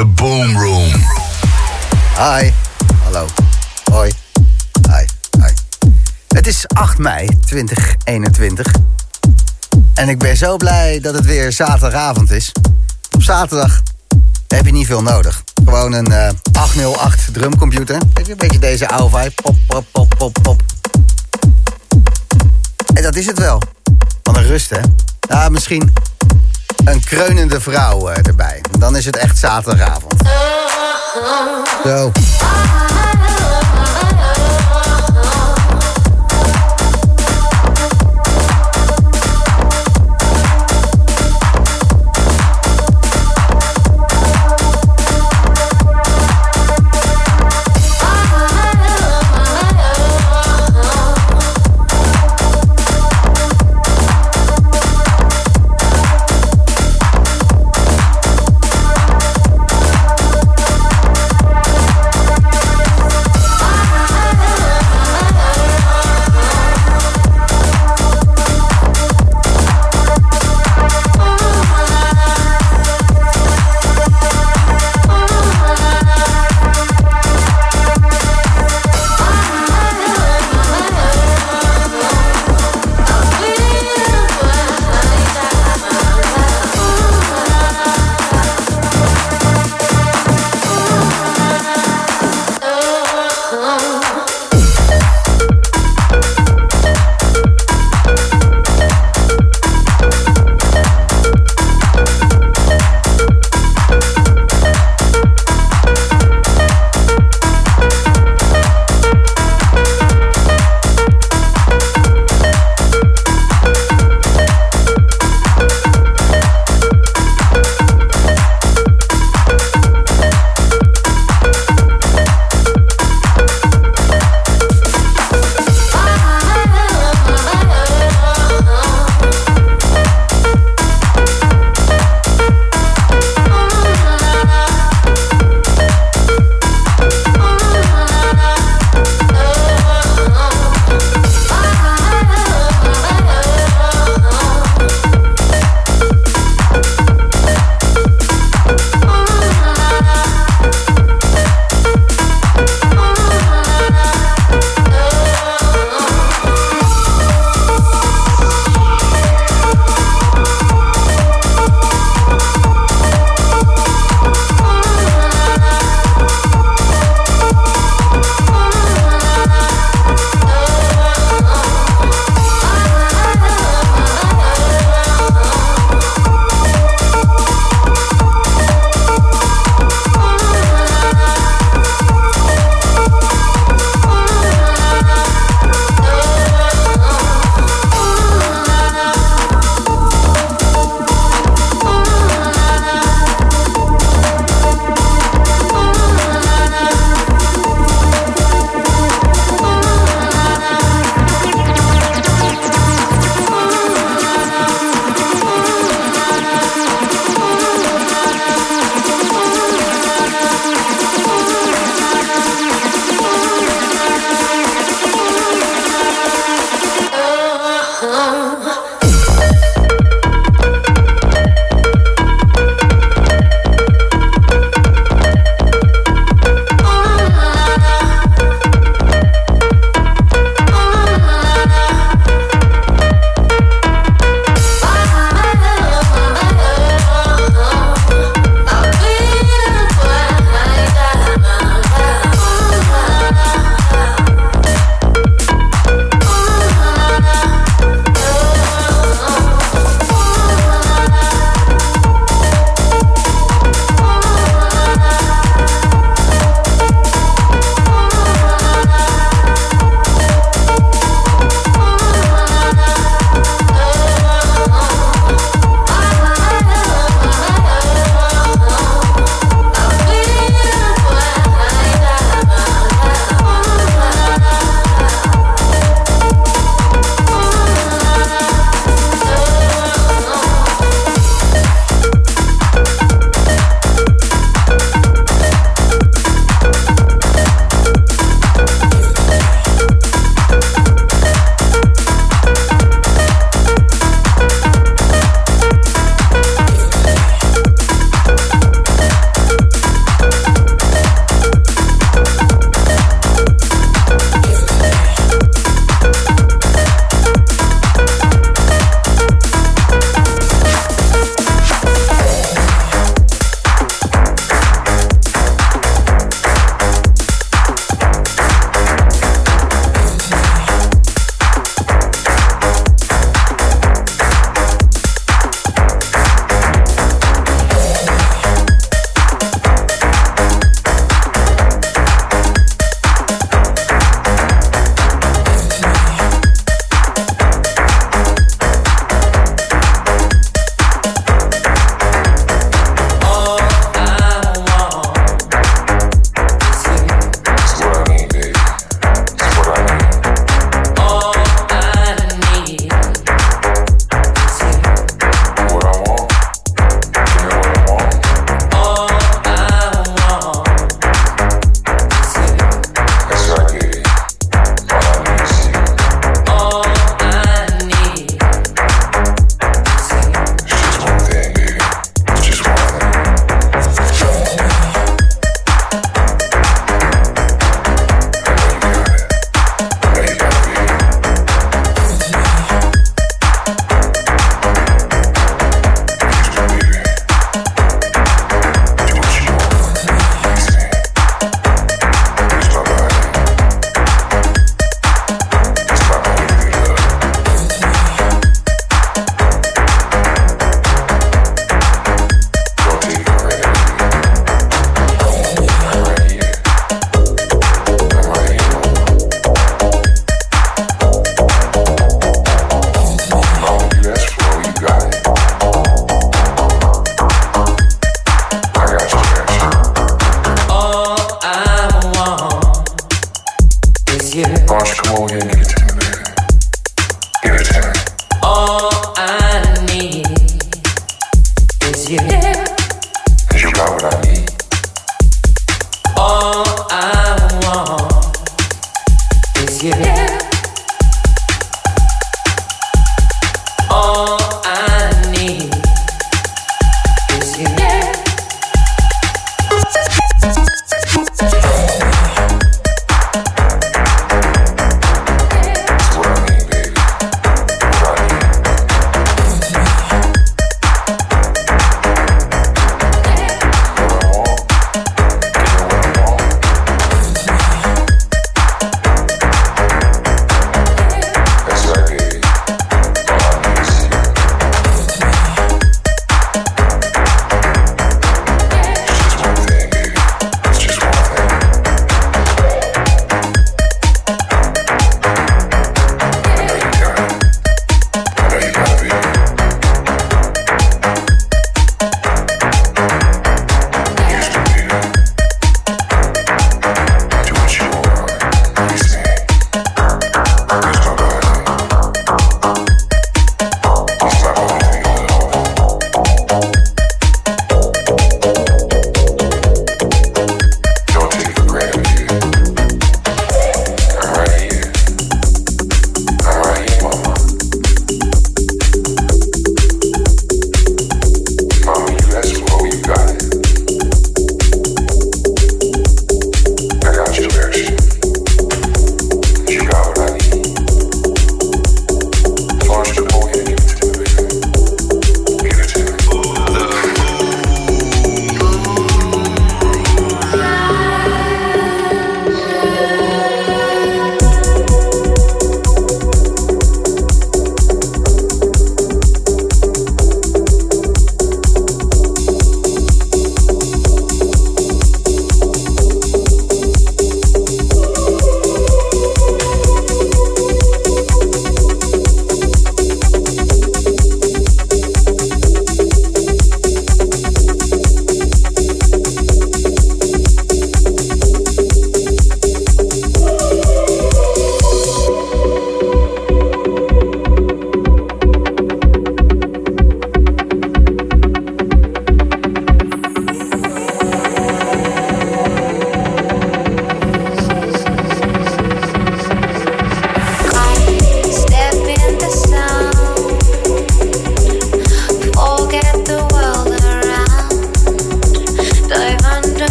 The Boom Room. Hi. Hallo. Hoi. Hi. Hi. Het is 8 mei 2021. En ik ben zo blij dat het weer zaterdagavond is. Op zaterdag heb je niet veel nodig. Gewoon een eh, 808 drumcomputer. Weet je, Een beetje deze oude vibe. Pop, pop, pop, pop, pop. En dat is het wel. Wat een rust, hè? Ja, misschien een kreunende vrouw eh, erbij. Dan is het echt zaterdagavond. Zo.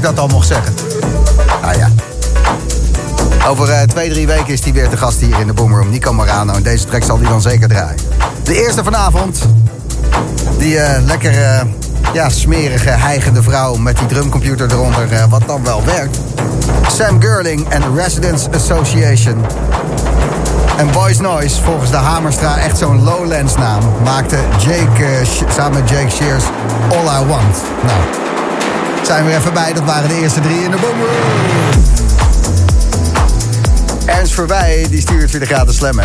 Ik dat al mocht zeggen. Ah ja. Over uh, twee, drie weken is hij weer te gast hier in de Boomroom. Nico Morano. En deze track zal hij dan zeker draaien. De eerste vanavond. Die uh, lekker uh, ja, smerige, heigende vrouw met die drumcomputer eronder. wat dan wel werkt. Sam Girling en de Residents Association. En Boys Noise, volgens de Hamerstra echt zo'n Lowlands naam, maakte Jake samen met Jake Shears All I Want. Nou, zijn we even bij. Dat waren de eerste drie in de Boomroom. Ernst Verwij die stuurt weer de gratis slam.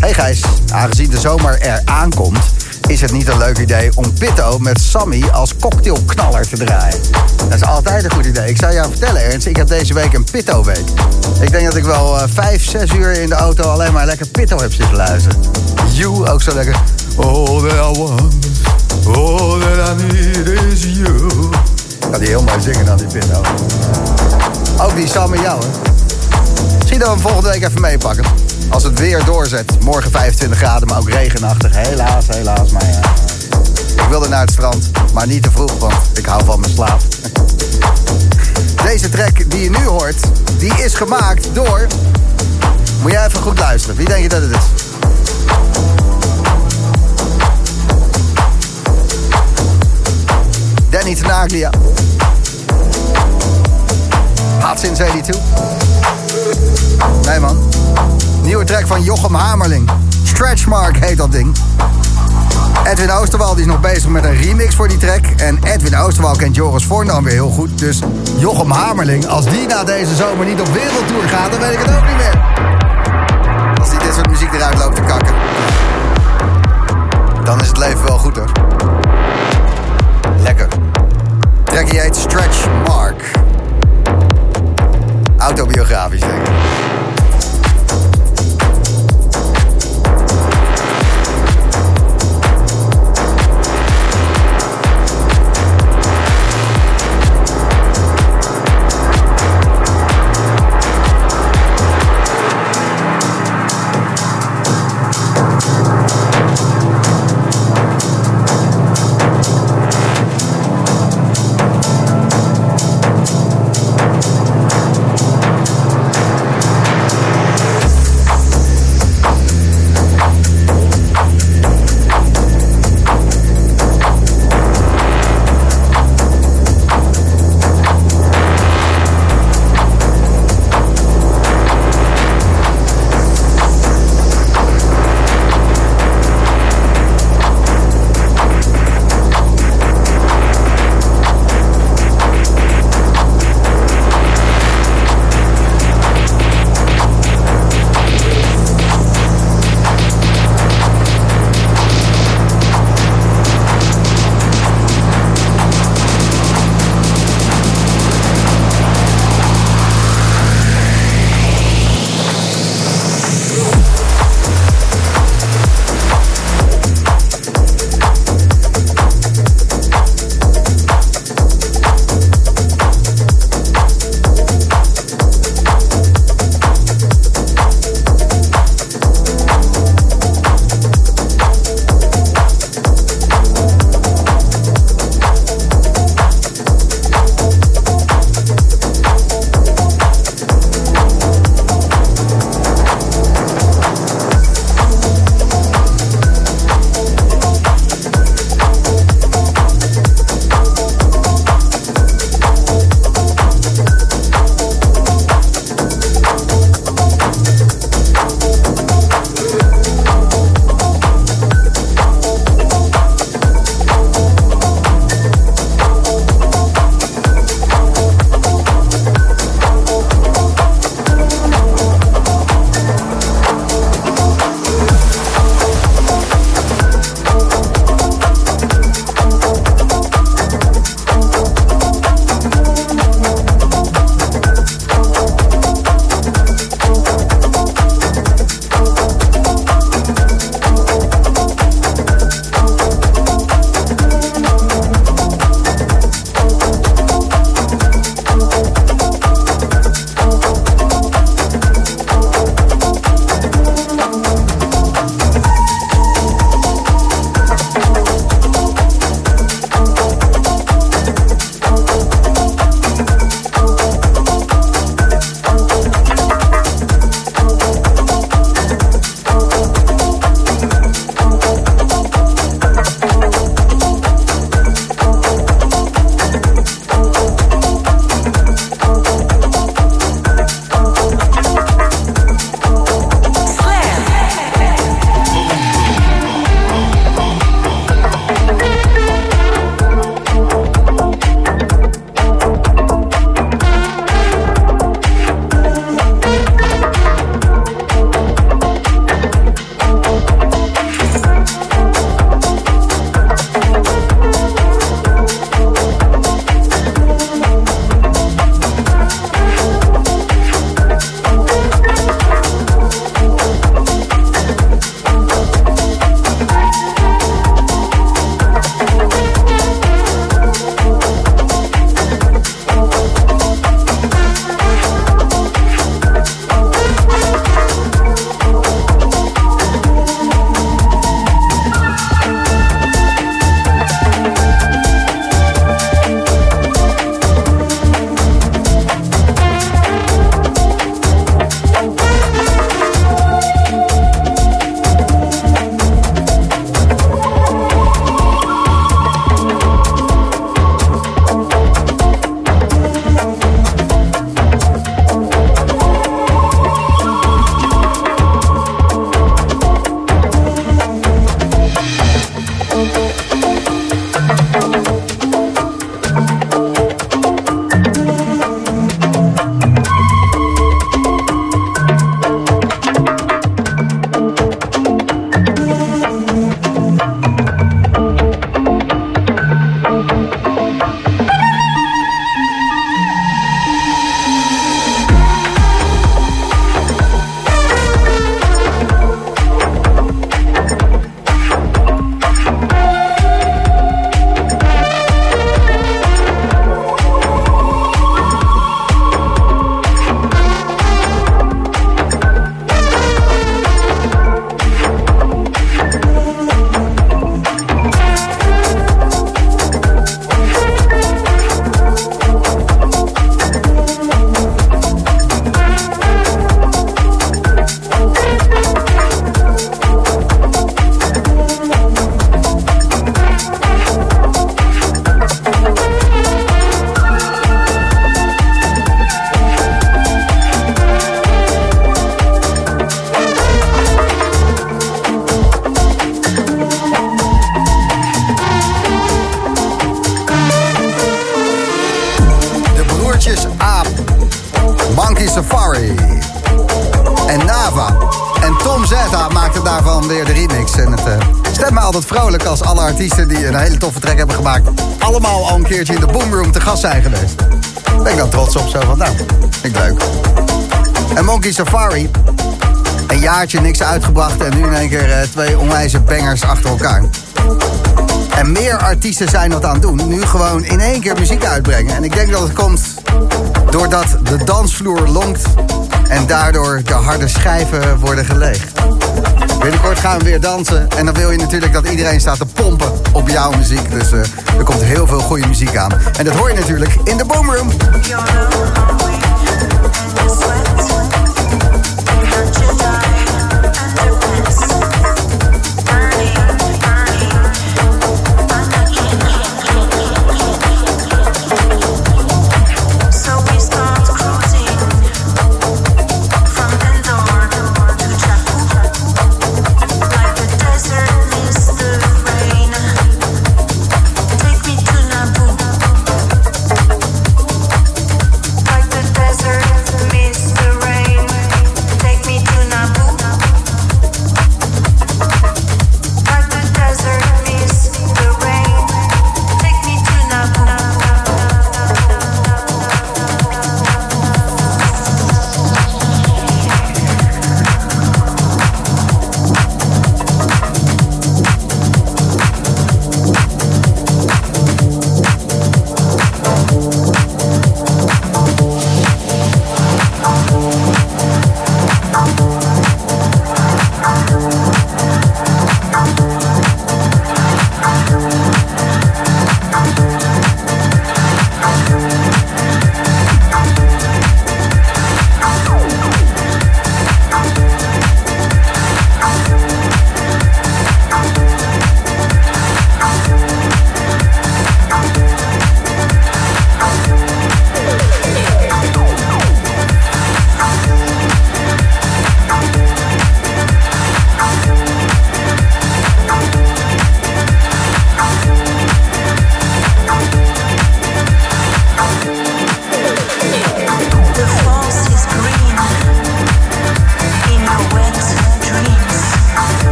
Hey Gijs, aangezien de zomer er aankomt, is het niet een leuk idee om Pitto met Sammy als cocktailknaller te draaien. Dat is altijd een goed idee. Ik zou jou vertellen, Ernst, ik heb deze week een Pitto-week. Ik denk dat ik wel uh, vijf, zes uur in de auto alleen maar lekker Pitto heb zitten luisteren. You, ook zo lekker. All that I want, all that I need is you. Kan die heel mooi zingen dan, die Pitto. Ook die Sammy jou, hè. Misschien dat we hem volgende week even meepakken. Als het weer doorzet. Morgen 25 graden, maar ook regenachtig. Helaas, helaas. Maar ja, ik wilde naar het strand. Maar niet te vroeg, want ik hou van mijn slaap. Deze track die je nu hoort, die is gemaakt door... Moet jij even goed luisteren. Wie denk je dat het is? Danny Tenaglia. Hot since 82. Nee man. Nieuwe track van Jochem Hamerling. Stretchmark heet dat ding. Edwin Oosterwal die is nog bezig met een remix voor die track. En Edwin Oosterwal kent Joris Vorn dan weer heel goed. Dus Jochem Hamerling, als die na deze zomer niet op wereldtour gaat, dan weet ik het ook niet meer. Als hij dit soort muziek eruit loopt te kakken. Dan is het leven wel goed hoor. Lekker. Trekkie heet Stretch Mark. Autobiografisch denk ik. Safari, een jaartje niks uitgebracht... en nu in één keer uh, twee onwijze bangers achter elkaar. En meer artiesten zijn dat aan het doen. Nu gewoon in één keer muziek uitbrengen. En ik denk dat het komt doordat de dansvloer lonkt... en daardoor de harde schijven worden gelegd. Binnenkort gaan we weer dansen. En dan wil je natuurlijk dat iedereen staat te pompen op jouw muziek. Dus uh, er komt heel veel goede muziek aan. En dat hoor je natuurlijk in de Boomroom.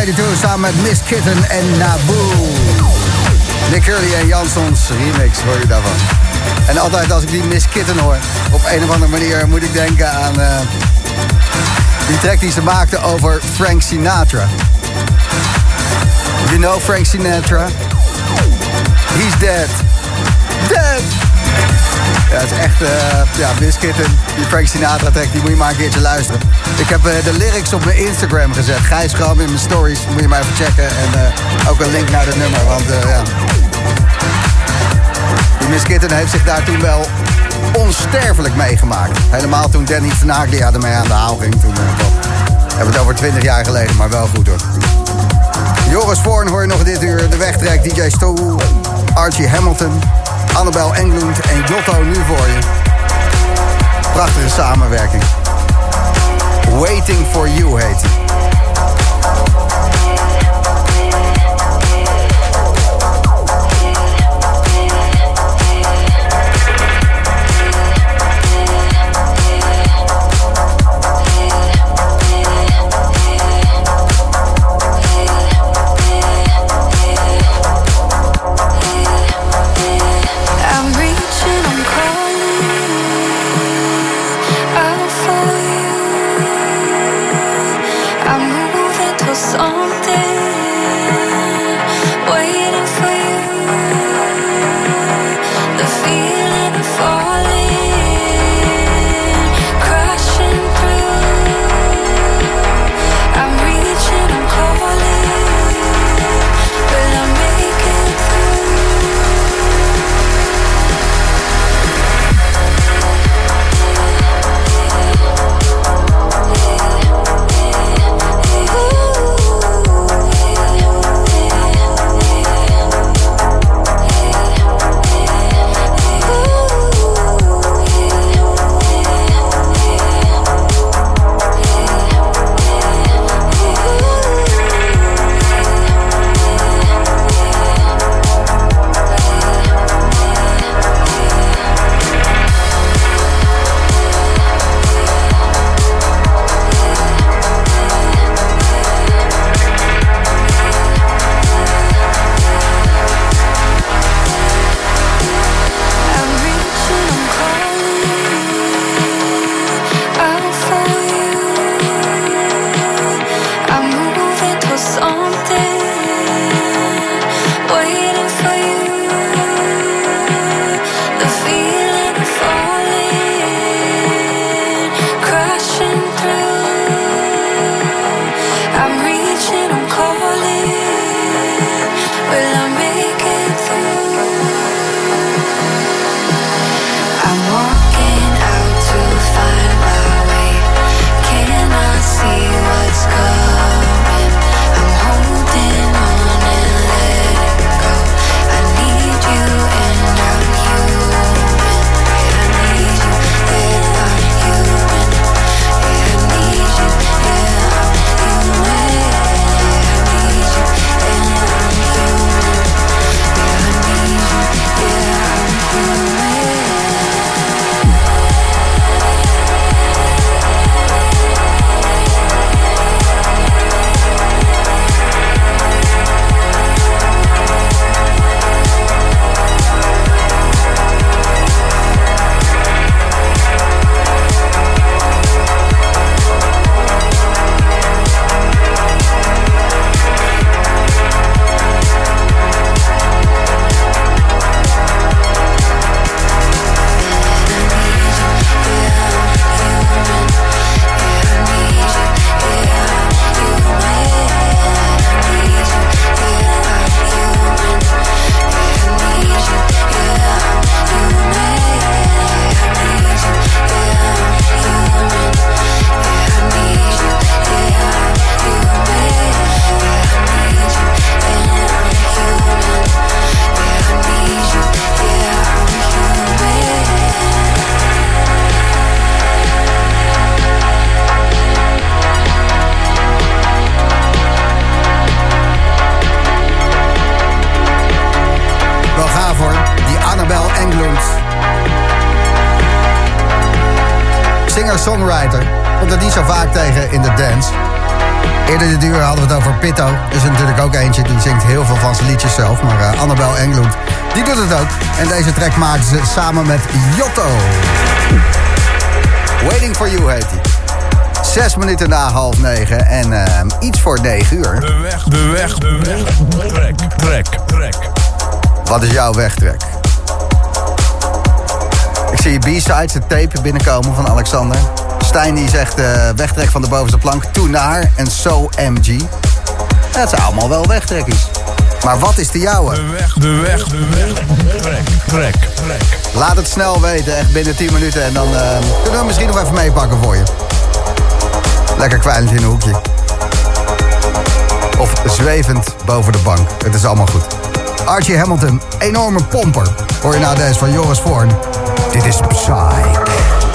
82 samen met Miss Kitten en Naboo. Nick Curly en Jansons remix hoor je daarvan. En altijd als ik die Miss Kitten hoor, op een of andere manier moet ik denken aan uh, die track die ze maakte over Frank Sinatra. You know Frank Sinatra? He's. Dead! Ja, het is echt, uh, ja, Miss Kitten, die Frank Sinatra track, die moet je maar een keertje luisteren. Ik heb uh, de lyrics op mijn Instagram gezet. Gijs Gram in mijn stories, moet je maar even checken. En uh, ook een link naar het nummer, want ja... Die Miss Kitten heeft zich daar toen wel onsterfelijk meegemaakt. Helemaal toen Danny Venaglia ermee aan de haal ging. Toen, we hebben het over 20 jaar geleden, maar wel goed hoor. Joris Voorn hoor je nog dit uur. De wegtrek, DJ Stoel, Archie Hamilton, Annabel Englund en Jotto nu voor je. Prachtige samenwerking. Waiting for You heet hij. Annabel Englund. Singer-songwriter. Komt het niet zo vaak tegen in de dance. Eerder de duur hadden we het over Pito, dus is natuurlijk ook eentje, die zingt heel veel van zijn liedjes zelf. Maar eh, Annabel Englund, die doet het ook. En deze track maken ze samen met Jotto. Waiting for You heet hij. Zes minuten na half negen en eh, iets voor negen uur. De weg, de weg, de weg. Trek, trek, trek. Wat is jouw wegtrek? Zie B-sides, de tape binnenkomen van Alexander. Stijn die zegt uh, wegtrek van de bovenste plank, toe naar en so MG. Dat zijn allemaal wel wegtrekkies. Maar wat is de jouwe? De weg, de weg, de weg. Trek, trek, trek. Laat het snel weten, echt binnen 10 minuten. En dan uh, kunnen we misschien nog even meepakken voor je. Lekker kwijlend in een hoekje. Of zwevend boven de bank. Het is allemaal goed. Archie Hamilton, enorme pomper. Hoor je nou deze van Joris Voorn. Dit is Psych.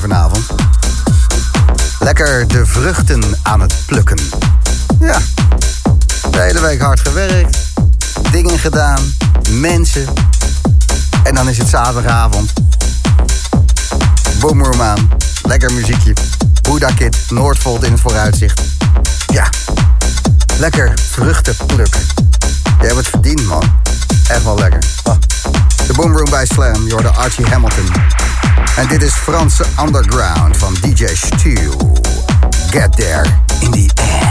Vanavond. Lekker de vruchten aan het plukken. Ja, de hele week hard gewerkt, dingen gedaan, mensen. En dan is het zaterdagavond. Boomroom aan, lekker muziekje. Buddha Kid, Noordvolt in het vooruitzicht. Ja, lekker vruchten plukken. Je hebt het verdiend, man. Echt wel lekker. Ah. De Boomroom bij Slam, je hoorde Archie Hamilton. En dit is Franse Underground van DJ Stu. Get there in the end.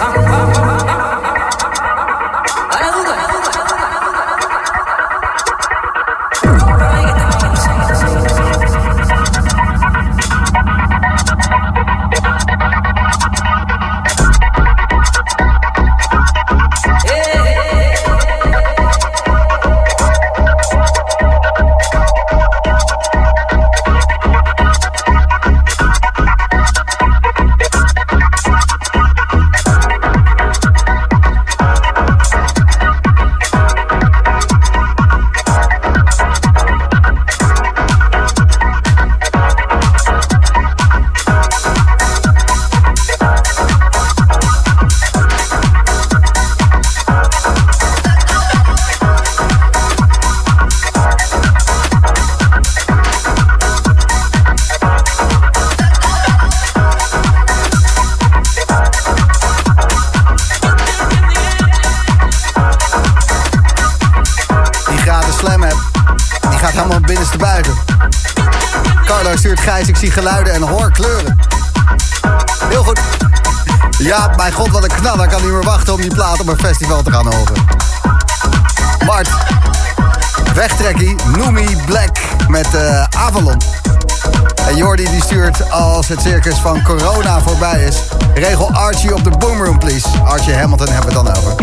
ah, ah, ah, ah, ah Ik zie geluiden en hoor kleuren. Heel goed. Ja, mijn god, wat een knaller. Ik kan niet meer wachten om die plaat op een festival te gaan horen. Mart, wegtrekkie, Noemi Black met eh, Avalon. En Jordi die stuurt als het circus van corona voorbij is... regel Archie op de boomroom, please. Archie Hamilton hebben we het dan over.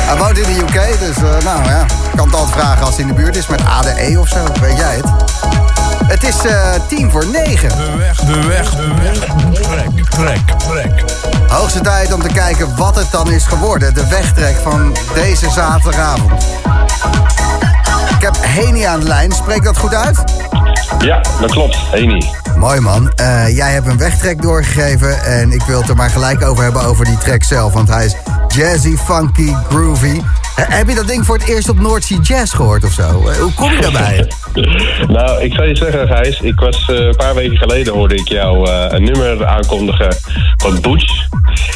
Hij woont in de UK, dus eh, nou ja, kan het altijd vragen als hij in de buurt is met ADE of zo, weet jij het. Het is eh tien voor negen. De weg, de weg, de weg. Trek, trek, trek. Hoogste tijd om te kijken wat het dan is geworden. De wegtrek van deze zaterdagavond. Ik heb Heni aan de lijn. Spreekt dat goed uit? Ja, dat klopt. Eni. Mooi man. Eh, jij hebt een wegtrek doorgegeven. En ik wil het er maar gelijk over hebben over die track zelf. Want hij is jazzy, funky, groovy. Eh, heb je dat ding voor het eerst op North Sea Jazz gehoord of zo? Hoe kom je daarbij? Nou, ik zal je zeggen, Gijs. Ik was eh, een paar weken geleden hoorde ik jou eh, een nummer aankondigen van Butch.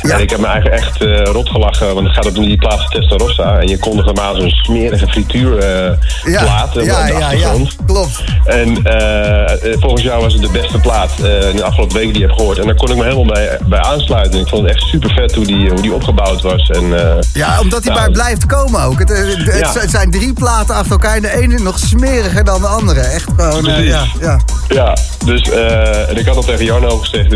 Ja. En ik heb me eigenlijk echt eh, rot gelachen, want dan gaat het om die plaats Testarossa. En je kondigt normaal zo'n smerige frituurplaat Ja, op de ja, ja, achtergrond. klopt. En eh, eh, volgens jou was het de beste plaat eh, in de afgelopen weken die je hebt gehoord. En daar kon ik me helemaal bij, bij aansluiten. Ik vond het echt super vet hoe die, hoe die opgebouwd was. En, Ja, omdat hij nou, maar blijft komen ook. Het, het, het Ja. zijn- drie platen achter elkaar en de ene nog smeriger dan de andere. Echt gewoon, ja, ja. Ja, dus en ik had al tegen Jarno gezegd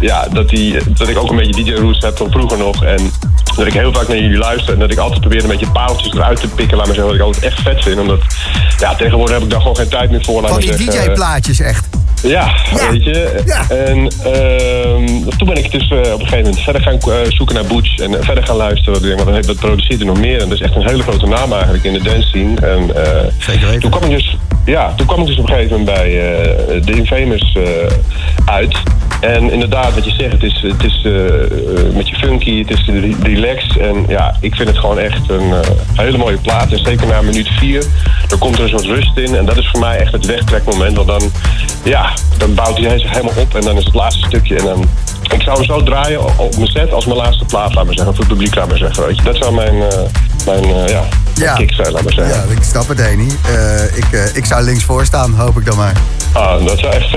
ja, dat, die, dat ik ook een beetje DJ-roots heb van vroeger nog. En dat ik heel vaak naar jullie luister en dat ik altijd probeer een beetje paaltjes eruit te pikken, laat maar zeggen, wat ik altijd echt vet vind. Omdat ja, tegenwoordig heb ik daar gewoon geen tijd meer voor, Van die. DJ-plaatjes echt. Ja, Ja. weet je. Ja. En ehm, toen ben ik dus eh, op een gegeven moment verder gaan eh, zoeken naar Butch en verder gaan luisteren. Wat, ik denk, wat, produceert er nog meer? En dat is echt een hele grote naam eigenlijk in de dance scene. En, eh, Zeker weten. Toen kwam ik dus, ja, toen kwam ik dus op een gegeven moment bij The Infamous uit. En inderdaad, wat je zegt, het is, het is met je funky, het is re- relaxed. En ja, ik vind het gewoon echt een hele mooie plaat. En zeker na minuut vier, dan komt er een soort rust in. En dat is voor mij echt het wegtrekmoment. Want dan, ja, dan bouwt hij zich helemaal op. En dan is het laatste stukje. En dan, ik zou hem zo draaien op- mijn set als mijn laatste plaat, laat maar zeggen. Voor het publiek, laat maar zeggen. Weet je. Dat zou mijn, eh, mijn eh, ja, Ja. kick zijn, laat maar zeggen. Ja, ik snap het, Eni. Eh, ik, ik zou links voor staan, hoop ik dan maar. Ah, dat zou echt.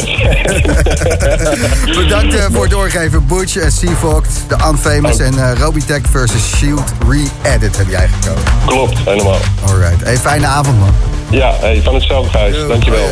Bedankt eh, voor het doorgeven. Butch en Seafox, The Unfamous en eh Robitech versus Shield Re-Edit heb jij gekozen. Klopt, helemaal. Alright. Hey, fijne avond, man. Ja, hey, van hetzelfde, Gijs. Dankjewel.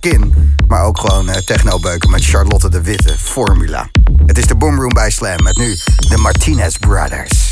Skin. Maar ook gewoon eh, technobeuken met Charlotte de Witte, Formula. Het is de Boomroom bij Slam met nu de Martinez Brothers.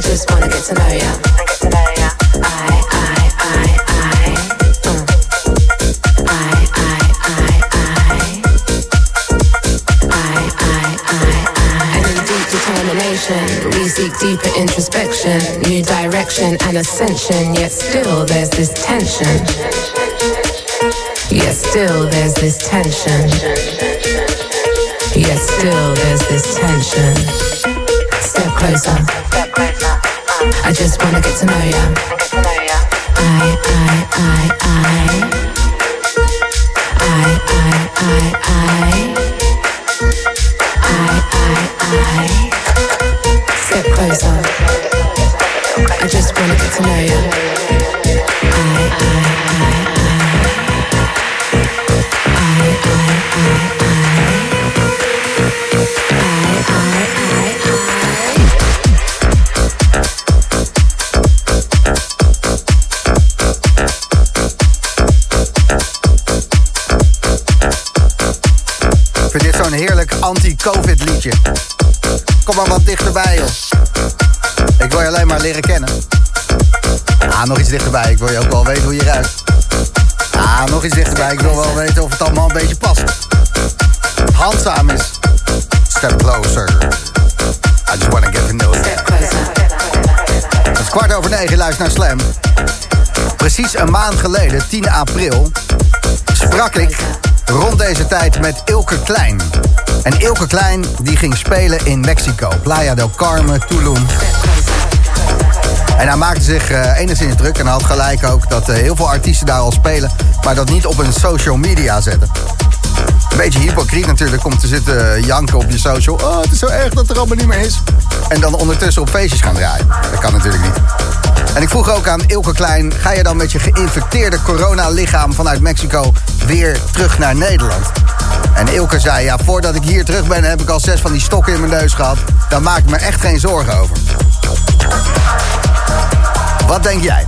I just wanna get to know ya. I, I, I, I. I, I, I, I. I, I, I, I. And in deep determination, we seek deeper introspection, new direction and ascension. Yet still there's this tension. Yet still there's this tension. Yet still there's this tension. Step closer. I just wanna get to know ya. I, I, I, I. I, I, I, I. I, I, I. Step closer. I just wanna get to know. I, I, I, I. I, I, I, I. Dit zo'n heerlijk anti-covid liedje. Kom maar wat dichterbij, joh. Ik wil je alleen maar leren kennen. Ah, nog iets dichterbij. Ik wil je ook wel weten hoe je ruikt. Ah, nog iets dichterbij. Ik wil wel weten of het allemaal een beetje past. Handzaam is. Step closer. I just wanna get to know you. Step closer. Het is kwart over negen, luister naar Slam. Precies een maand geleden, 10 april, sprak ik rond deze tijd met Ilke Klein. En Ilke Klein die ging spelen in Mexico. Playa del Carmen, Tulum. En hij maakte zich eh, enigszins druk en had gelijk ook dat eh, heel veel artiesten daar al spelen, maar dat niet op hun social media zetten. Een beetje hypocriet natuurlijk om te zitten janken op je social. Oh, het is zo erg dat er allemaal niet meer is. En dan ondertussen op feestjes gaan draaien. Dat kan natuurlijk niet. En ik vroeg ook aan Ilke Klein... ga je dan met je geïnfecteerde coronalichaam vanuit Mexico weer terug naar Nederland. En Ilke zei, ja, voordat ik hier terug ben heb ik al zes van die stokken in mijn neus gehad. Daar maak ik me echt geen zorgen over. Wat denk jij?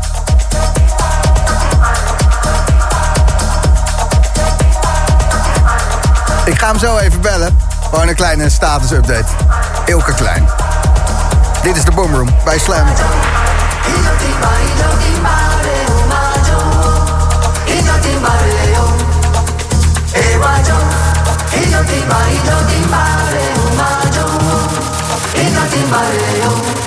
Ik ga hem zo even bellen. voor een kleine status-update. Ilke Klein. Dit is de Boomroom bij Slam. bacio e io ti bacio, ti mare un e io ti mareo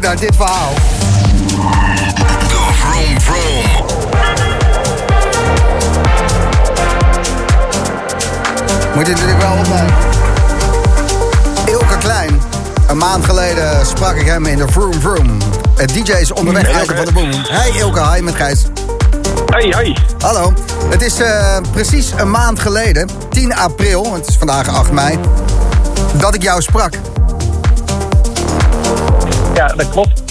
naar dit verhaal. De vroom vroom. Moet je natuurlijk wel opnemen. Ilke Klein. Een maand geleden sprak ik hem in de Vroom Vroom. Het DJ is onderweg uit van de Boom. Hey Ilke, hi met Gijs. Hey, hi. Hallo. Het is eh, precies een maand geleden, 10 april, het is vandaag 8 mei, dat ik jou sprak. Dat klopt.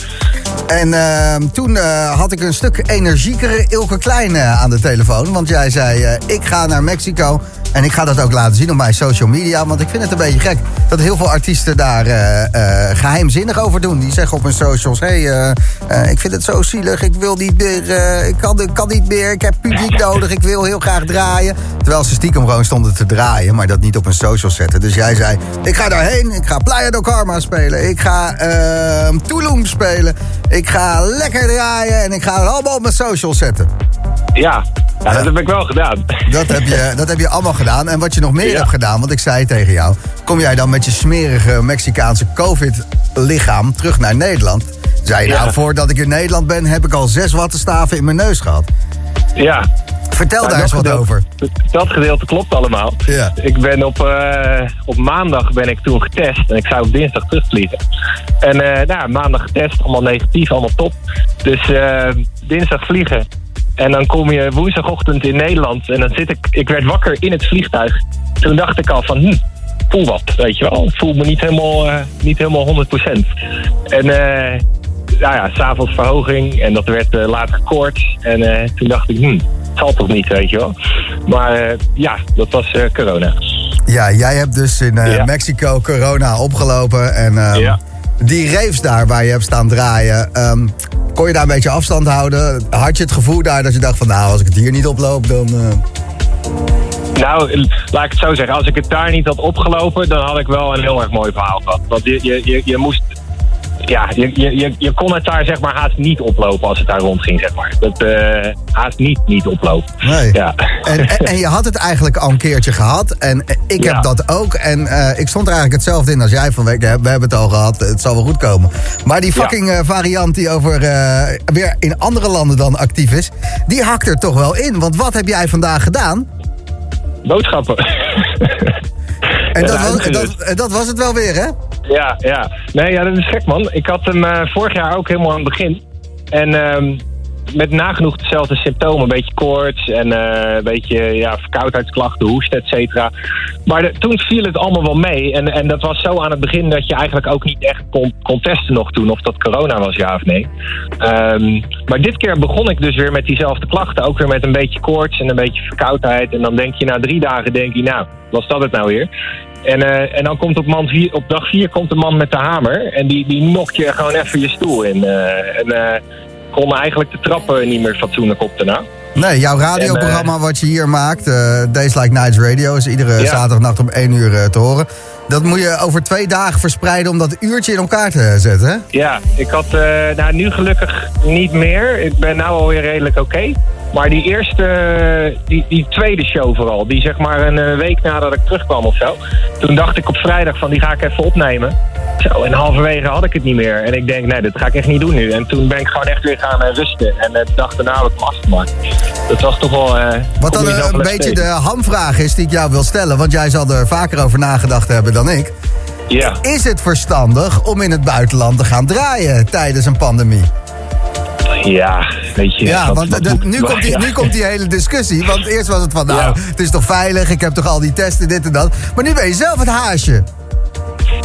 En eh, toen eh, had ik een stuk energiekere Ilke Klein aan de telefoon. Want jij zei, eh, ik ga naar Mexico. En ik ga dat ook laten zien op mijn social media. Want ik vind het een beetje gek dat heel veel artiesten daar eh, eh, geheimzinnig over doen. Die zeggen op hun socials, hé, hey, eh, ik vind het zo zielig. Ik wil niet meer, ik, kan, kan niet meer. Ik heb publiek nodig. Ik wil heel graag draaien. Terwijl ze stiekem gewoon stonden te draaien. Maar dat niet op hun socials zetten. Dus jij zei, ik ga daarheen. Ik ga Playa del Karma spelen. Ik ga eh, Tulum spelen. Ik ga lekker draaien. En ik ga het allemaal op mijn socials zetten. Ja. Ja, dat heb ik wel gedaan. Dat heb, je, dat heb je allemaal gedaan. En wat je nog meer Ja. hebt gedaan, want ik zei tegen jou... kom jij dan met je smerige Mexicaanse COVID-lichaam terug naar Nederland? Zei je, Ja. nou, voordat ik in Nederland ben... heb ik al zes wattenstaven in mijn neus gehad. Ja. Vertel Nou, daar eens wat gedeelte- over. Dat gedeelte klopt allemaal. Ja. Ik ben op, eh, op maandag ben ik toen getest en ik zou op dinsdag terugvliegen. En eh, nou, maandag getest, allemaal negatief, allemaal top. Dus eh, dinsdag vliegen. En dan kom je woensdagochtend in Nederland en dan zit ik, ik werd wakker in het vliegtuig. Toen dacht ik al van, hm, voel wat, weet je wel. Ik voel me niet helemaal, eh, niet helemaal 100%. En eh, nou ja, s'avonds verhoging en dat werd eh, later koorts. En toen dacht ik, hm, het zal toch niet, weet je wel. Maar eh, ja, dat was corona. Ja, jij hebt dus in Ja. Mexico corona opgelopen. En ehm, Ja. Die raves daar waar je hebt staan draaien... ehm, kon je daar een beetje afstand houden? Had je het gevoel daar dat je dacht van... nou, als ik het hier niet oploop, dan... eh, Nou, laat ik het zo zeggen. Als ik het daar niet had opgelopen, dan had ik wel een heel erg mooi verhaal gehad. Want je, je, je, je moest... Ja, je, je, je, je kon het daar zeg maar haast niet oplopen als het daar rondging, zeg maar. Dat eh, haast niet niet oplopen. Nee. Ja. En, en, en je had het eigenlijk al een keertje gehad. En eh, ik heb Ja. dat ook. En eh, ik stond er eigenlijk hetzelfde in als jij. Van we, we hebben het al gehad. Het zal wel goed komen. Maar die fucking variant die over weer in andere landen dan actief is. Die hakt er toch wel in. Want wat heb jij vandaag gedaan? Boodschappen. En dat, was, dat, dat was het wel weer, hè? Ja, ja. Nee, ja, dat is gek, man. Ik had hem eh, vorig jaar ook helemaal aan het begin. En ehm, met nagenoeg dezelfde symptomen. Een beetje koorts en eh, een beetje ja, verkoudheidsklachten, hoest, et cetera. Maar toen viel het allemaal wel mee. En, en dat was zo aan het begin dat je eigenlijk ook niet echt kon, kon testen nog toen... of dat corona was, ja of nee. Ehm, maar dit keer begon ik dus weer met diezelfde klachten. Ook weer met een beetje koorts en een beetje verkoudheid. En dan denk je na drie dagen, denk je, nou, was dat het nou weer? En, eh, en dan komt op, man op dag vier komt de man met de hamer. En die, die nokt je gewoon even je stoel in. eh, en kon eigenlijk de trappen niet meer fatsoenlijk op daarna. Nee, jouw radioprogramma wat je hier maakt, eh, Days Like Nights Radio, is iedere Ja. zaterdagnacht om 1 uur eh, te horen. Dat moet je over twee dagen verspreiden om dat uurtje in elkaar te zetten, hè? Ja, ik had eh, nou, nu gelukkig niet meer. Ik ben nou alweer redelijk oké. Maar die eerste, die, die tweede show vooral, die zeg maar een eh, week nadat ik terugkwam of zo. Toen dacht ik op vrijdag van die ga ik even opnemen. Zo, en halverwege had ik het niet meer. En ik denk, nee, dat ga ik echt niet doen nu. En toen ben ik gewoon echt weer gaan eh, rusten. En eh, de dag daarna heb ik hem afgemaakt. Dat was toch wel... Wat dan een beetje de hamvraag is die ik jou wil stellen, want jij zal er vaker over nagedacht hebben dan ik. Ja. Is het verstandig om in het buitenland te gaan draaien tijdens een pandemie? Ja, weet je. Ja, want nu, komt die, ja. nu komt die hele discussie. Want eerst was het van, nou, Ja. het is toch veilig, ik heb toch al die testen, dit en dat. Maar nu ben je zelf het haasje.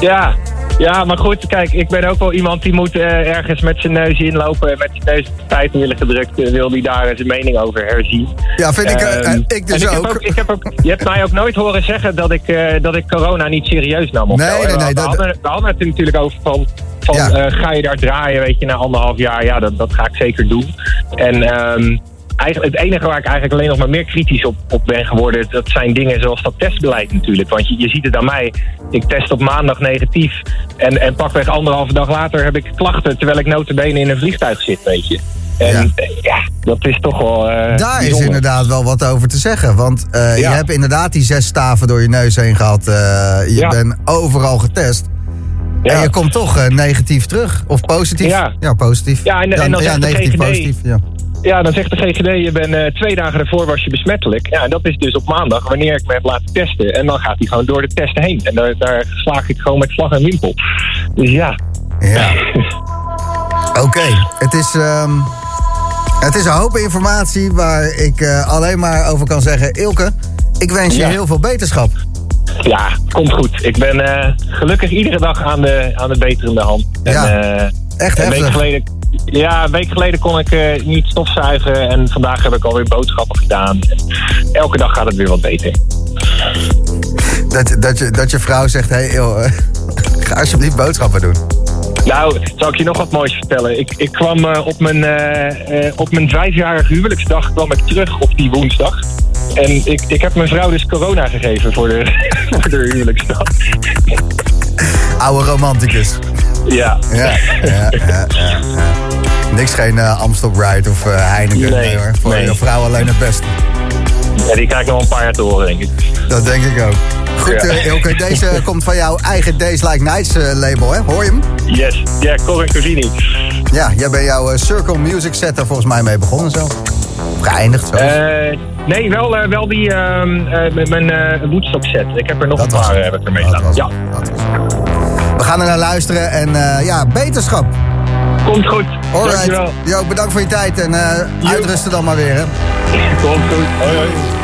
Ja. ja, maar goed, kijk, ik ben ook wel iemand die moet eh, ergens met zijn neus inlopen en met zijn neus op de feiten willen gedrukt, eh, wil die daar zijn mening over herzien. Ja, vind ik, eh, Ehm, ik dus en ik ook. Heb ik heb ook. Je hebt mij ook nooit horen zeggen dat ik, dat ik corona niet serieus nam. Of Nee, nee, nee, we dat- hadden, we hadden het er natuurlijk over van, van Ja. eh, ga je daar draaien, weet je, na anderhalf jaar. Ja, dat, dat ga ik zeker doen. En ehm, eigenlijk, het enige waar ik eigenlijk alleen nog maar meer kritisch op, op ben geworden, dat zijn dingen zoals dat testbeleid natuurlijk. Want je, je ziet het aan mij. Ik test op maandag negatief en, en pakweg anderhalve dag later heb ik klachten, terwijl ik notabene in een vliegtuig zit, weet je. En Ja. ja, dat is toch wel. eh, Daar is inderdaad wel wat over te zeggen. Want eh, je hebt inderdaad die zes staven door je neus heen gehad. eh, je Ja. bent overal getest. Ja. En je komt toch eh, negatief terug. Of positief. Ja. positief. Ja, en- en dan zegt de negatief, GGD positief. Ja. ja, dan zegt de GGD, je bent eh, twee dagen ervoor was je besmettelijk. Ja, en dat is dus op maandag, wanneer ik me heb laten testen. En dan gaat hij gewoon door de testen heen. En daar, daar slaag ik gewoon met vlag en wimpel. Dus ja. Ja. Oké, het is... ehm, het is een hoop informatie waar ik eh, alleen maar over kan zeggen... Ilke, ik wens je Ja. heel veel beterschap. Ja, komt goed. Ik ben eh, gelukkig iedere dag aan de, aan de beterende hand. En, Ja, eh, echt een week geleden, ja, een week geleden kon ik eh, niet stofzuigen. En vandaag heb ik alweer boodschappen gedaan. Elke dag gaat het weer wat beter. Dat, dat, je, dat je vrouw zegt, hé hey, eh, ga alsjeblieft boodschappen doen. Nou, zal ik je nog wat moois vertellen? Ik, ik kwam op, mijn, op mijn vijfjarige huwelijksdag kwam ik terug op die woensdag. En ik, ik heb mijn vrouw dus corona gegeven voor de, voor de huwelijksdag. Oude romanticus. Ja. Ja, ja, ja. Niks geen eh, Amstel Bright of eh, Heineken. Nee, Nee, hoor. Voor nee. je vrouw alleen het beste. ja, die krijg ik nog een paar jaar te horen, denk ik. Dat denk ik ook. Goed, Ja. eh, Ilke, deze komt van jouw eigen Days Like Nights label, hè? Hoor je hem? Yes, ja, Corin Cosini. Ja, jij bent jouw Circle Music set er volgens mij mee begonnen zo. Of geëindigd zo. Nee, wel, eh, wel die met mijn eh Woodstock set. Ik heb er nog een was paar heb ik ermee Dat Ja. Dat was. We gaan er naar luisteren en ja, beterschap. komt goed. Alright. Dankjewel. Jo, bedankt voor je tijd en uitrusten dan maar weer, hè. Komt goed. Hoi, hoi.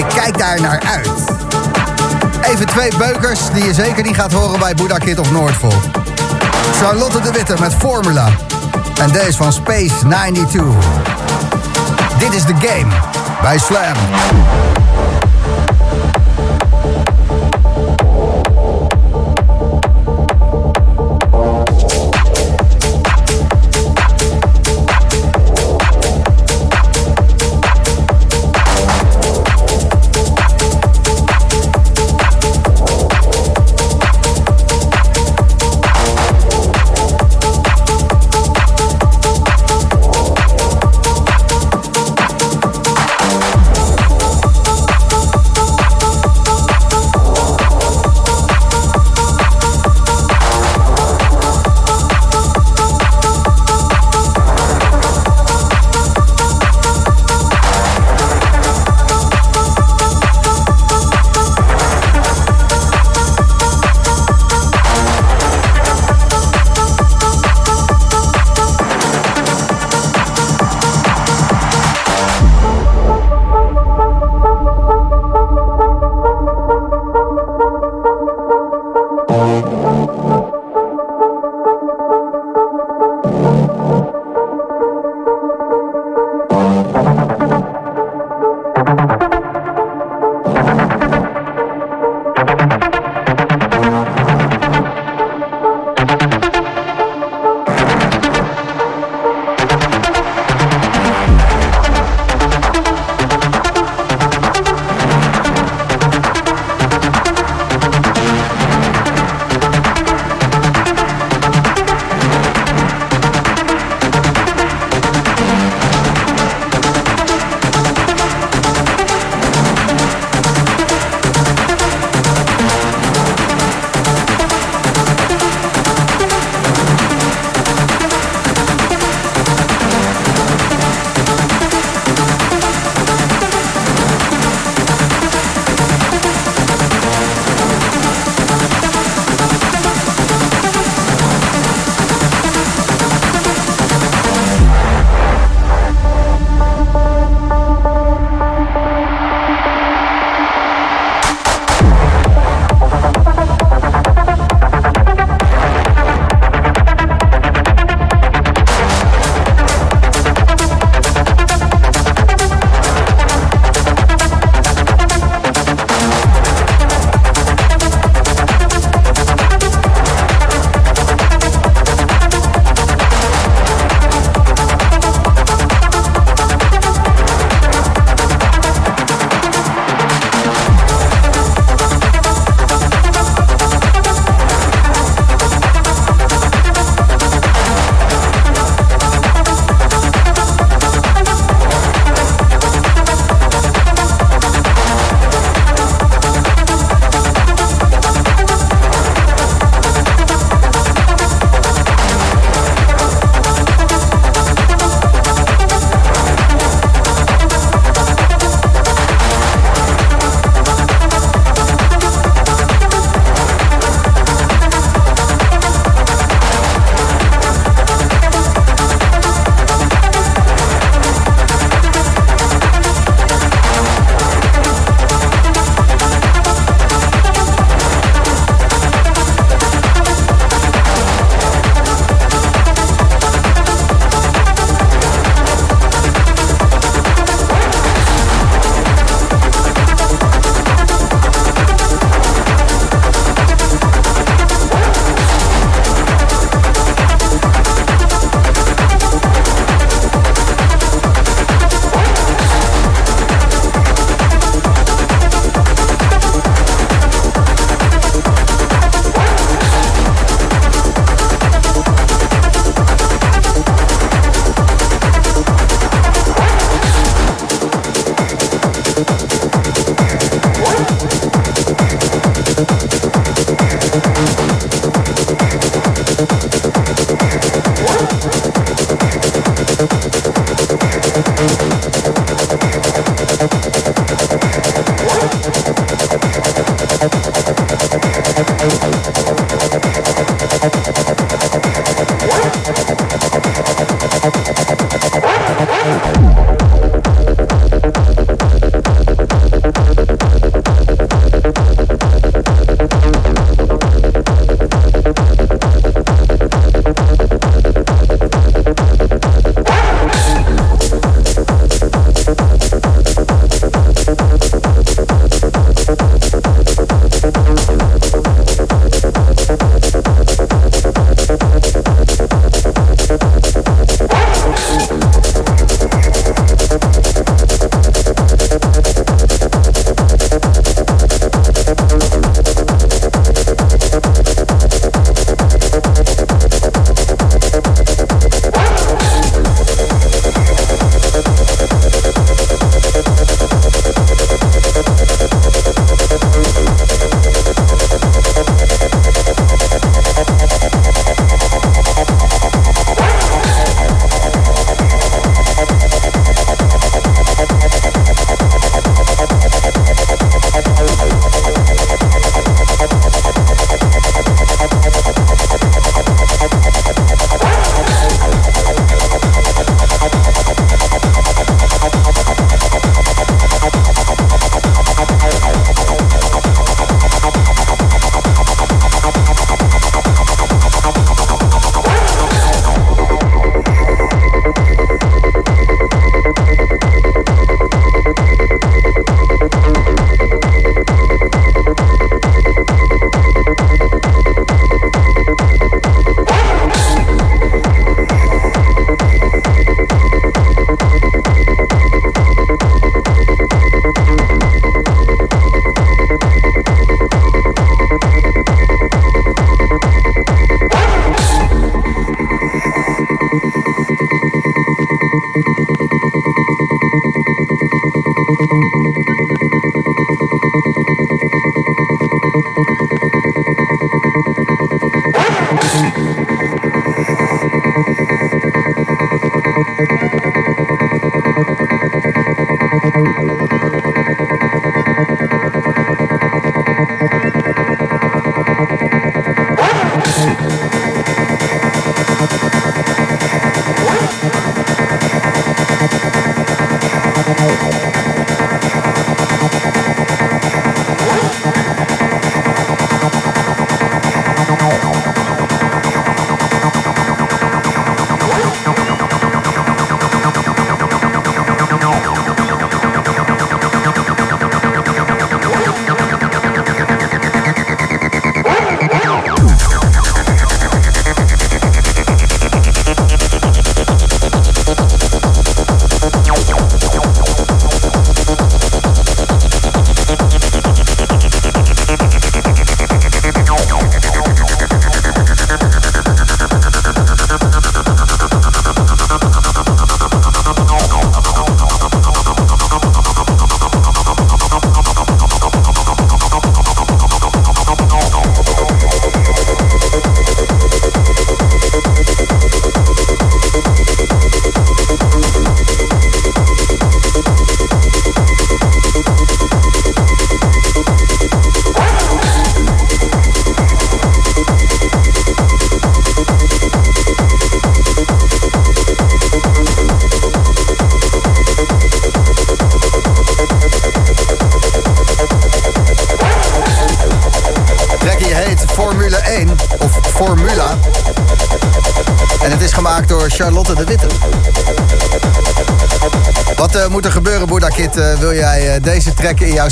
Ik kijk daar naar uit. Even twee beukers die je zeker niet gaat horen bij Buddha Kid of Noordvolt. Charlotte de Witte met Formula. En deze van Space 92. Dit is de game bij Slam.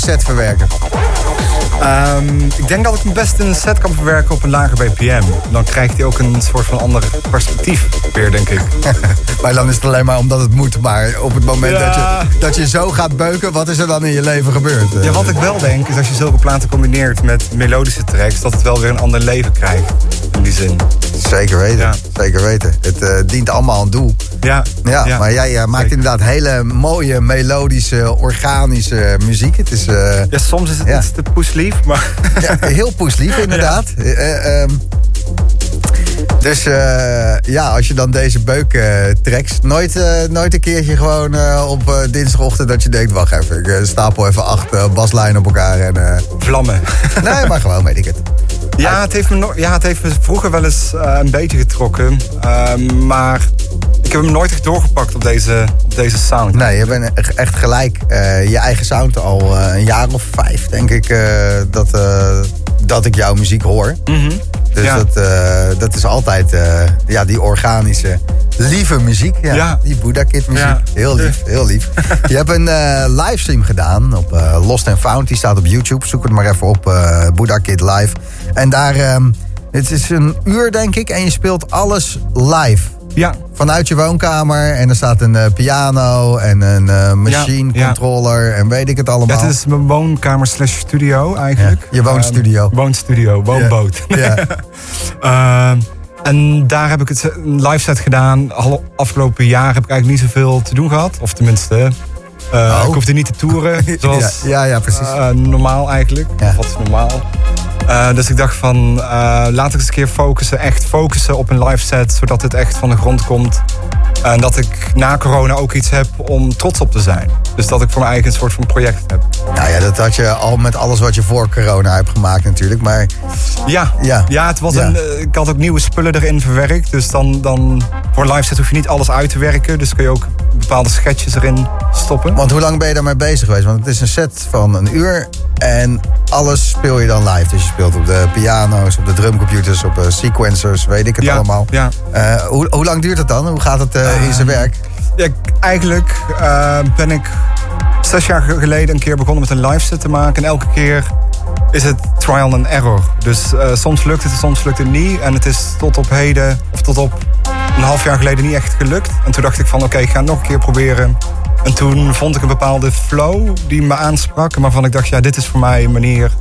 Set verwerken? Ehm, ik denk dat ik hem best in een set kan verwerken op een lager BPM. Dan krijgt hij ook een soort van ander perspectief weer, denk ik. maar dan is het alleen maar omdat het moet. Maar op het moment Ja. dat, je, dat je zo gaat beuken, wat is er dan in je leven gebeurd? Ja, wat ik wel denk, is als je zulke platen combineert met melodische tracks, dat het wel weer een ander leven krijgt. In die zin. Zeker weten, Ja. zeker weten. Het eh, dient allemaal een doel. Ja, Ja, maar jij eh, maakt inderdaad hele mooie, melodische, organische muziek. Het is eh, Ja, soms is het iets te poeslief, maar... ja, heel poeslief inderdaad. Eh, eh, ehm, Dus ja, als je dan deze beuk trekt, nooit, nooit een keertje gewoon op dinsdagochtend dat je denkt, wacht even, ik stapel even acht baslijnen op elkaar en... Vlammen. nee, maar gewoon weet ik het. Ja, het heeft me, no- ja, het heeft me vroeger wel eens een beetje getrokken. Ehm, maar ik heb hem nooit echt doorgepakt op deze, op deze sound. Nee, je bent echt gelijk eh, je eigen sound al eh, een jaar of vijf, denk ik, eh, dat, dat ik jouw muziek hoor. Dus Ja. dat, dat is altijd ja, die organische, lieve muziek. Ja, Ja. Die Buddha Kid muziek. Ja. Heel lief, heel lief. Je hebt een livestream gedaan op Lost and Found. Die staat op YouTube. Zoek het maar even op, eh Buddha Kid Live. En daar, ehm, het is een uur denk ik. En je speelt alles live. Ja, Vanuit je woonkamer. En er staat een eh, piano en een eh, machine Ja, ja. controller. En weet ik het ja, allemaal. het is mijn woonkamer slash studio eigenlijk. Ja, je woonstudio. Ehm, woonstudio, woonboot. Ja. Ehm, en daar heb ik het een live set gedaan. Al- Afgelopen jaar heb ik eigenlijk niet zoveel te doen gehad. Of tenminste, eh, Oh. ik hoefde niet te toeren. Zoals Ja, ja, ja, precies. normaal eigenlijk. Ja. Of wat is normaal. Eh, dus ik dacht van, eh, laat ik eens een keer focussen. Echt focussen op een live set. Zodat het echt van de grond komt. En dat ik na corona ook iets heb om trots op te zijn. Dus dat ik voor mijn eigen een soort van project heb. Nou ja, dat had je al met alles wat je voor corona hebt gemaakt natuurlijk. Maar Ja, Ja. ja. het was Ja. Een, eh, ik had ook nieuwe spullen erin verwerkt. Dus dan, dan voor een live set hoef je niet alles uit te werken. Dus kun je ook bepaalde sketches erin stoppen. Want hoe lang ben je daarmee bezig geweest? Want het is een set van een uur en alles speel je dan live. Dus speelt op de piano's, op de drumcomputers, op eh, sequencers, weet ik het Ja, allemaal. ja. Eh, hoe, hoe lang duurt het dan? Hoe gaat het eh, in zijn werk? Ja, eigenlijk ben ik zes jaar geleden een keer begonnen met een live set te maken. En elke keer is het trial and error. Dus soms lukt het, soms lukt het niet. En het is tot op heden, of tot op een half jaar geleden niet echt gelukt. En toen dacht ik van oké, ik ga het nog een keer proberen. En toen vond ik een bepaalde flow die me aansprak. En waarvan ik dacht, ja, dit is voor mij een manier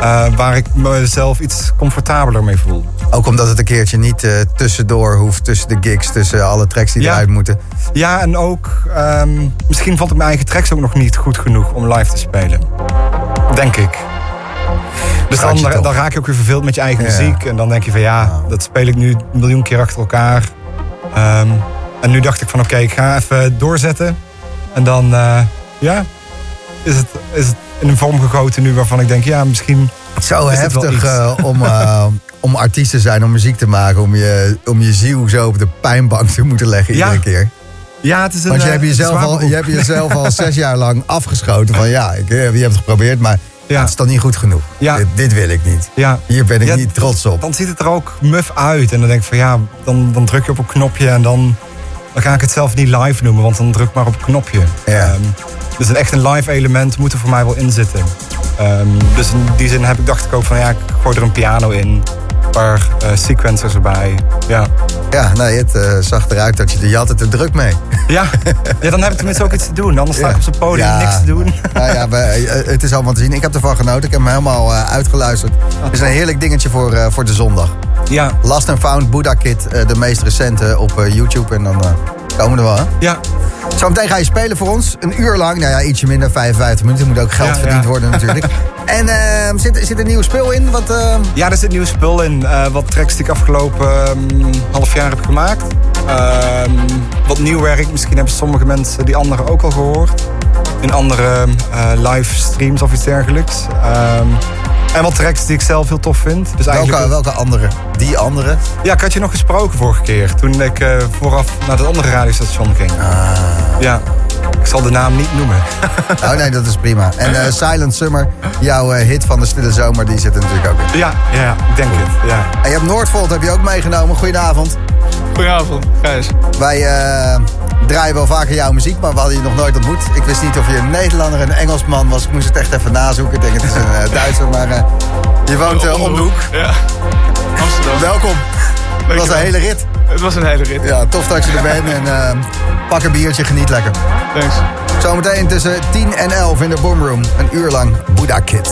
eh, waar ik mezelf iets comfortabeler mee voel. Ook omdat het een keertje niet eh, tussendoor hoeft, tussen de gigs, tussen alle tracks die Ja. eruit moeten. Ja, en ook ehm, misschien vond ik mijn eigen tracks ook nog niet goed genoeg om live te spelen. Denk ik. Dus dan, dan raak je ook weer verveeld met je eigen Ja. muziek. En dan denk je van ja, dat speel ik nu een miljoen keer achter elkaar. Ehm, en nu dacht ik van oké, ik ga even doorzetten. En dan eh, ja, is het, is het in een vorm gegoten nu waarvan ik denk ja, misschien... Zo heftig iets? eh, om, eh, om artiest te zijn, om muziek te maken, om je, om je ziel zo op de pijnbank te moeten leggen Ja. iedere keer. Ja, het is een Want je hebt jezelf, al, je hebt jezelf al zes jaar lang afgeschoten van ja, ik, je hebt het geprobeerd, maar Ja. het is dan niet goed genoeg. Ja. Dit, dit wil ik niet. Ja. Hier ben ik niet trots op. Dan ziet het er ook muf uit. En dan denk ik van ja, dan, dan druk je op een knopje en dan, dan ga ik het zelf niet live noemen, want dan druk maar op een knopje. Ja. Ehm, dus een echt een live element moet er voor mij wel in zitten. Ehm, dus in die zin heb ik, dacht ik ook van ja, ik gooi er een piano in. Een paar eh, sequencers erbij. Ja. Ja, nee, het eh, zag eruit dat je, je had het er druk mee. Ja. ja, dan heb ik tenminste ook iets te doen. Anders sta ik op zo'n podium Ja. niks te doen. Nou ja, we- eh, het is allemaal te zien. Ik heb ervan genoten. Ik heb hem helemaal uitgeluisterd. Het is een heerlijk dingetje voor, voor de zondag. Ja, Last and Found, Buddha Kid, eh, de meest recente op eh, YouTube. En dan eh, komen we er wel, hè? ja. Zometeen ga je spelen voor ons. Een uur lang. Nou ja, ietsje minder, 55 minuten. Er moet ook geld Ja, verdiend ja. worden natuurlijk. en eh, zit, zit er een nieuw speel in? Wat, eh, Ja, er zit nieuw spul in. Wat tracks die ik afgelopen ehm, half jaar heb gemaakt. Ehm, wat nieuw werk. Misschien hebben sommige mensen die andere ook al gehoord. In andere eh live streams of iets dergelijks. En wat tracks die ik zelf heel tof vind. Dus eigenlijk, welke, welke andere? Die andere? Ja, ik had je nog gesproken vorige keer. Toen ik eh, vooraf naar het andere radiostation ging. Ah. Ja, ik zal de naam niet noemen. Oh nee, dat is prima. En eh, Silent Summer, jouw eh, hit van de stille zomer, die zit er natuurlijk ook in. ja, ja, ik denk het. Ja. En je hebt Noordvolt heb je ook meegenomen. Goedenavond. Goedenavond, Gijs. Wij draaien wel vaker jouw muziek, maar we hadden je nog nooit ontmoet. Ik wist niet of je een Nederlander en een Engelsman was. Ik moest het echt even nazoeken. Ik denk het is een eh, Duitser, maar eh, je woont eh, om de hoek. Ja. Amsterdam. Welkom. Het was een hele rit. Het was een hele rit. Ja, tof dat je er bent en pak een biertje, geniet lekker. Thanks. Zometeen tussen 10 en 11 in de Boomroom. Een uur lang Buddha Kids.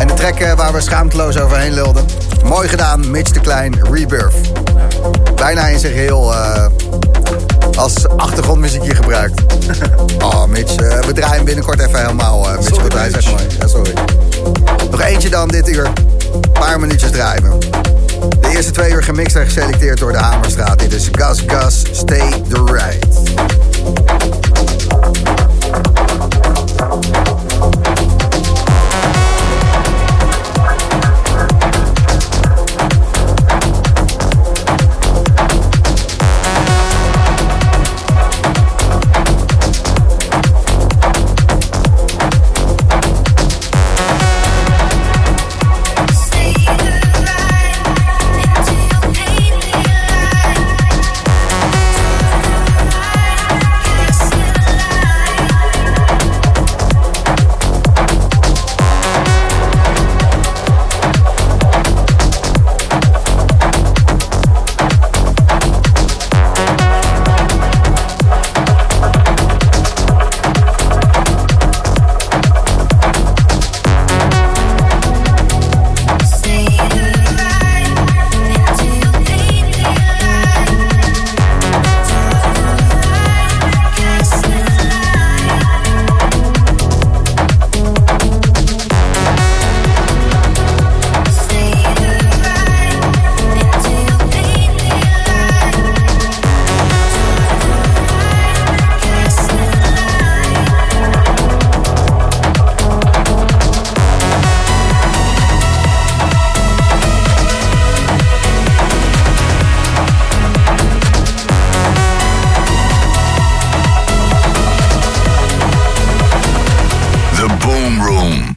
En de track eh, waar we schaamteloos overheen lulden. Mooi gedaan, Mitch de Klein, Rebirth. Bijna in zijn geheel eh, als achtergrondmuziekje gebruikt. oh, Mitch, eh, we draaien binnenkort even helemaal. eh Mitch, Sorry, Mitch. zegt maar. Ja, sorry. Nog eentje dan dit uur. Een paar minuutjes draaien. De eerste twee uur gemixt en geselecteerd door de Hamerstraat. Dit is Gas Gas, Stay the Right.